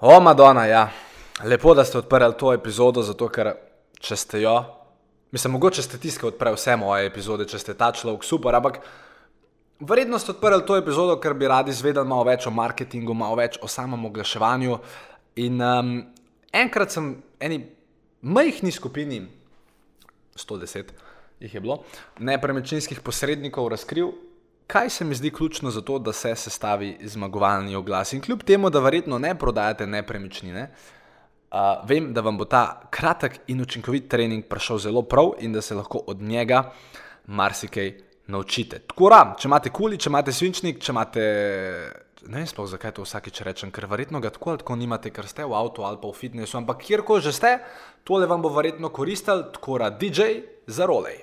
O, Madonna, ja. Lepo, da ste odprli to epizodo, zato ker če ste jo, mislim, mogoče ste tisti, ki odprejo vse moje epizode, če ste ta človek super, ampak verjetno ste odprli to epizodo, ker bi radi izvedeli malo več o marketingu, malo več o samem oglaševanju. In um, enkrat sem eni majhni skupini, 110 jih je bilo, nepremičninskih posrednikov razkril, kaj se mi zdi ključno za to, da se sestavi zmagovalni oglas. In kljub temu, da verjetno ne prodajate nepremičnine, uh, vem, da vam bo ta kratek in učinkovit trening prišel zelo prav in da se lahko od njega marsikaj naučite. Tako da, če imate kuli, če imate svinčnik, če imate. Ne vem, sploh, zakaj to vsakeč rečem, ker verjetno ga tako ali tako nimate, ker ste v avtu ali pa v fitnessu, ampak kjerkoli že ste, tole vam bo verjetno koristil, tako da DJ za rolej.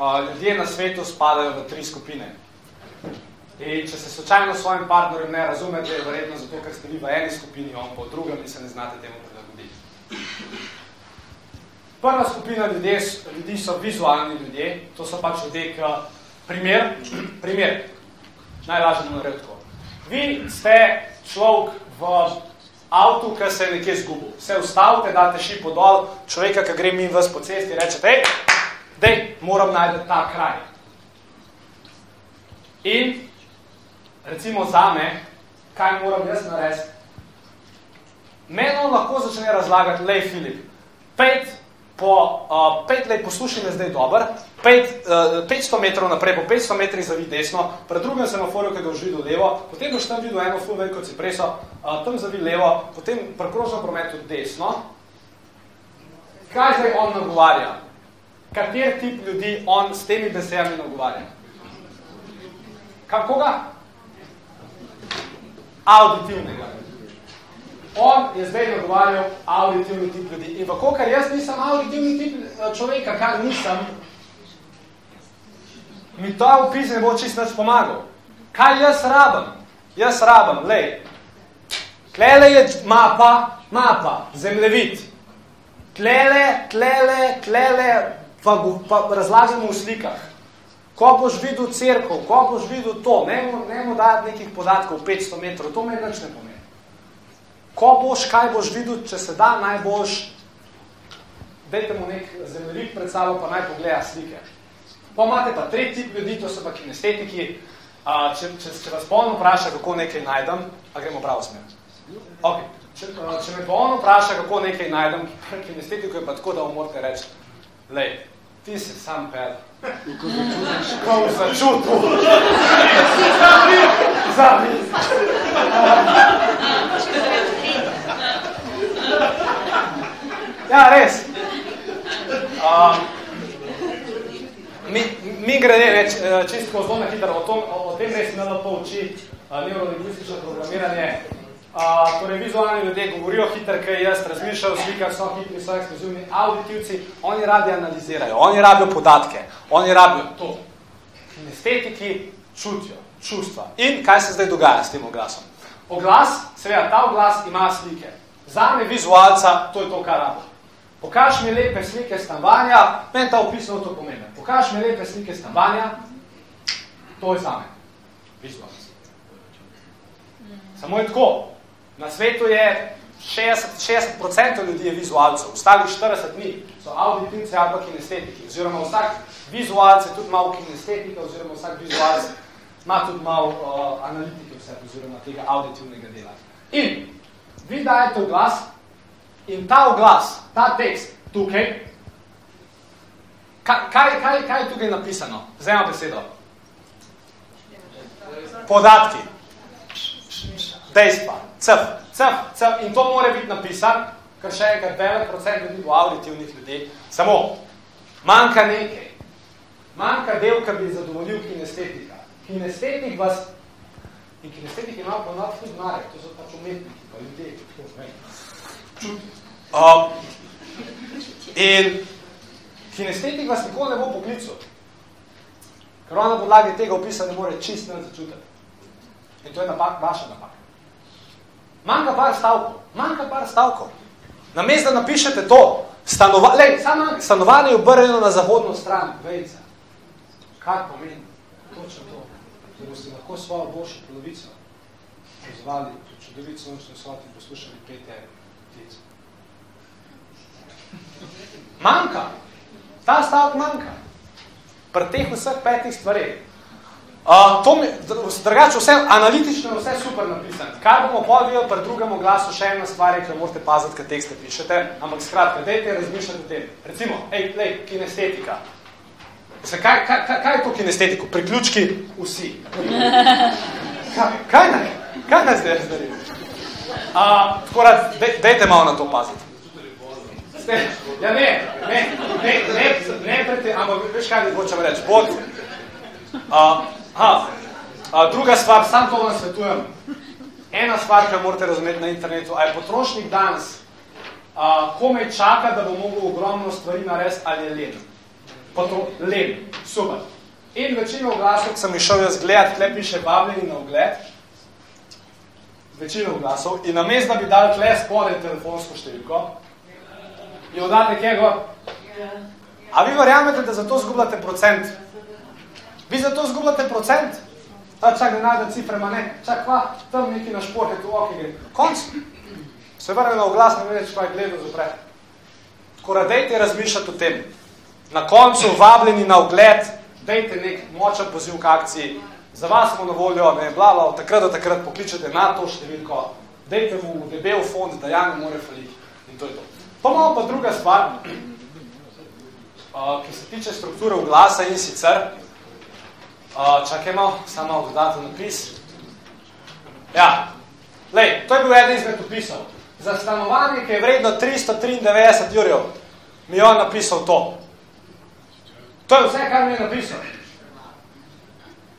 Ljudje na svetu spadajo v tri skupine. In če se slučajno s svojim partnerjem ne razumete, je verjetno zato, ker ste vi v eni skupini, on pa v drugem in se ne znate temu prilagoditi. Prva skupina ljudje, ljudi so vizualni ljudje, to so pač ljudje, ki primer, primer, najlažje bom naredil tako. Vi ste človek v avtu, ki se je nekje zgubil. Se ustavite, date šipo dol, človeka, ki gre mi vas po cesti, rečete, hej, dej, moram najti ta kraj. In recimo za me, kaj moram jaz narediti? Meno lahko začne razlagati, lej Filip, pet, po, uh, pet let poslušaj me zdaj dober, pet, uh, 500 metrov naprej, po 500 metrih zavi desno, pred drugim semaforju, ki ga už videl levo, potem boš tam videl eno ful veliko cipreso, uh, tam zavi levo, potem prekrožno prometu desno. Kaj zdaj on nagovarja? Kater tip ljudi on s temi besedami nagovarja. Kako ga? Auditivnega. On je zdaj nagovarjal auditivni tip ljudi. In kako, ker jaz nisem auditivni tip eh, človeka, kar nisem, mi to opis ne bo čist nič pomagal. Kaj jaz rabim? Jaz rabim, lej, tlele je mapa, mapa, zemljevid. Tlele, tlele, tlele, pa, pa razlažemo v slikah. Ko boš videl crkvo, ko boš videl to, ne mu dati nekih podatkov 500 metrov, to me nič ne pomeni. Ko boš, kaj boš videl, če se da, naj boš, dajte mu nek zemljelik pred sabo, pa naj pogleda slike. Pa imate pa tretji tip ljudi, to so pa kinestetiki, a, če, če, če vas polno vpraša, kako nekaj najdem, a gremo pravo smer. Okay. Če, če me polno vpraša, kako nekaj najdem, kinestetiku je pa tako, da vam morate reči, lej, ti si sam pel. Kako v začutu. Zavi. Ja, res. Um, mi, mi grede reč, čistko zelo na hitro, o, tom, o tem res NLP uči uh, neurolingvistično programiranje, Torej, vizualni ljudje govorijo hitro, kaj jaz razmišljajo, slikah so hitri, so ekskluzivni auditivci, oni radi analizirajo, oni rabijo podatke, oni rabijo to. Estetiki čutijo, čustva. In kaj se zdaj dogaja s tem oglasom? Oglas, seveda, ta oglas ima slike. Za me vizualca, to je to, kar rabo. Pokaž mi lepe slike stanovanja, meni ta opisno to pomeni. Pokaž mi lepe slike stanovanja, to je za me. Vizualca. Samo je tako. Na svetu je 60%, 60 ljudi je vizualcev, ostalih 40 ni, so auditivci ali kinestetiki, oziroma vsak vizualce tudi malo kinestetika, oziroma vsak vizualce ima tudi malo uh, analitike vse, oziroma tega auditivnega dela. In vi dajete oglas in ta oglas, ta tekst tukaj, kaj, kaj, kaj je tukaj napisano? Zdaj besedo. Podatki dejstva, cf, cf, cf, in to mora biti napisan, ker še enkrat velik procent ljudi bo auditivnih ljudi, samo manjka nekaj, manjka del, ki bi zadovoljil kinestetika. Kinestetik vas In kinestetik ima pa nad narek, to so pač umetniki, pa ljudje, tako, ne. Um, in kinestetik vas nikoli ne bo poklical. Ker on na podlagi tega opisa ne more čist ne začutiti. In to je napak, vaša napaka. Manjka par stavkov, manjka par stavkov. Namesto da napišete to, stanova, lej, samo stanovanje je obrnjeno na zahodno stran, vejca. Kaj pomeni? Točno to. Da boste lahko svojo boljšo polovico pozvali v čudovit sončni soti in poslušali pete ptice. Manjka. Ta stavek manjka. Pri teh vseh petih stvarih. Uh, to mi, drugače vse, analitično vse super napisano. Kar bomo pol videli pri drugem glasu, še ena stvar, ki morate paziti, kaj tekste pišete, ampak skratka, dejte razmišljati o tem. Recimo, ej, lej, kinestetika. Se, kaj, kaj, kaj, je to kinestetiko? Priključki vsi. Kaj, kaj naj? Zdaj razdarim? Uh, tako rad, dej, dejte malo na to paziti. Ste, ja ne, ne, ne, ne, ne, ne, ampak veš kaj, ne hočem reči, bod. Uh, Ha, a, druga stvar, sam to vam svetujem. Ena stvar, ki morate razumeti na internetu, a je potrošnik danes a, komaj čaka, da bo mogel ogromno stvari narediti ali je len. Potro, len, super. In večino oglasov, sem išel jaz gledati, tle piše vabljeni na ogled, večino oglasov, in namest, da bi dal tle spodaj telefonsko številko, je odate kjega. A vi verjamete, da zato zgubljate procent Vi zato zgubljate procent. A čak, ne najde cifre, ma ne. Čak, kva, tam neki na šport je tu ok gre. Konc. Se vrne na oglas, ne več, kaj gledal zapre. Tako da dejte razmišljati o tem. Na koncu vabljeni na ogled, dejte nek močan poziv k akciji. Za vas smo na voljo, ne, bla, bla, od takrat do takrat pokličete na to številko, dejte mu debel fond, da ja ne more faliti. In to je to. Pa malo pa druga stvar, ki se tiče strukture oglasa in sicer, Uh, čakaj malo, samo dodaten napis. Ja, lej, to je bil eden izmed opisov. Za stanovanje, ki je vredno 393 jurjev, mi je on napisal to. To je vse, kar mi je napisal.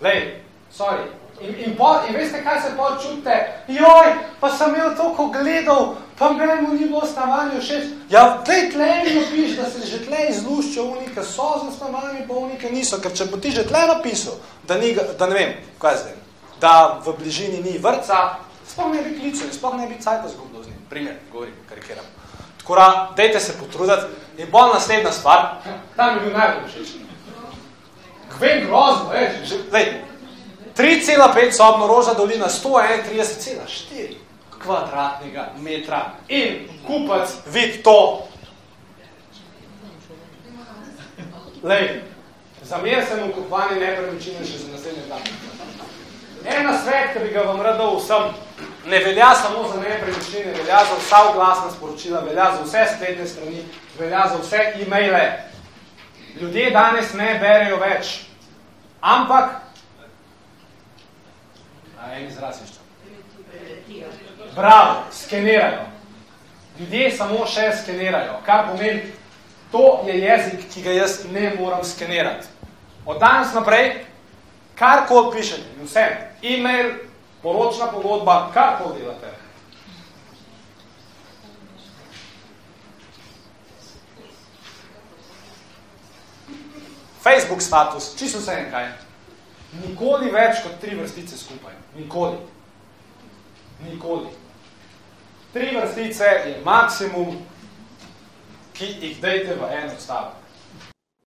Lej, sorry. In, in, po, in veste, kaj se počutite? Joj, pa sem imel toliko gledal, pa meni ni bilo stanovanje všeč. Ja, tlej, tlej napiš, da se že tlej izlušča unike, so za stanovanje, pa unike niso. Ker če bo ti že tlej napisal, da, ni, da ne vem, kaj zdaj, da v bližini ni vrca, sploh ne bi klical, sploh ne bi cajta zgubil z njim. Primer, govorim, karikiram. Tako da, dejte se potruditi. In bolj naslednja stvar, tam je bil najbolj všeč. Kvem grozno, veš, že, lej, 3,5 sobno roža dolina, 131,4 kvadratnega metra in kupac vid to. Lej, zamer sem v kupovanje nepremičine še za naslednje dan. Ena svet, ki bi ga vam radal vsem, ne velja samo za nepremičine, velja za vsa oglasna sporočila, velja za vse spletne strani, velja za vse e-maile. Ljudje danes ne berejo več, ampak A en izraz ještě. Bravo, skenirajo. Ljudje samo še skenirajo, kar pomeni, to je jezik, ki ga jaz ne moram skenirati. Od danes naprej, kar kol pišete, vse, e-mail, poročna pogodba, kar kol delate. Facebook status, čisto vse en kaj. Nikoli več kot tri vrstice skupaj. Nikoli. Nikoli. Tri vrstice je maksimum, ki jih dejte v en odstavek.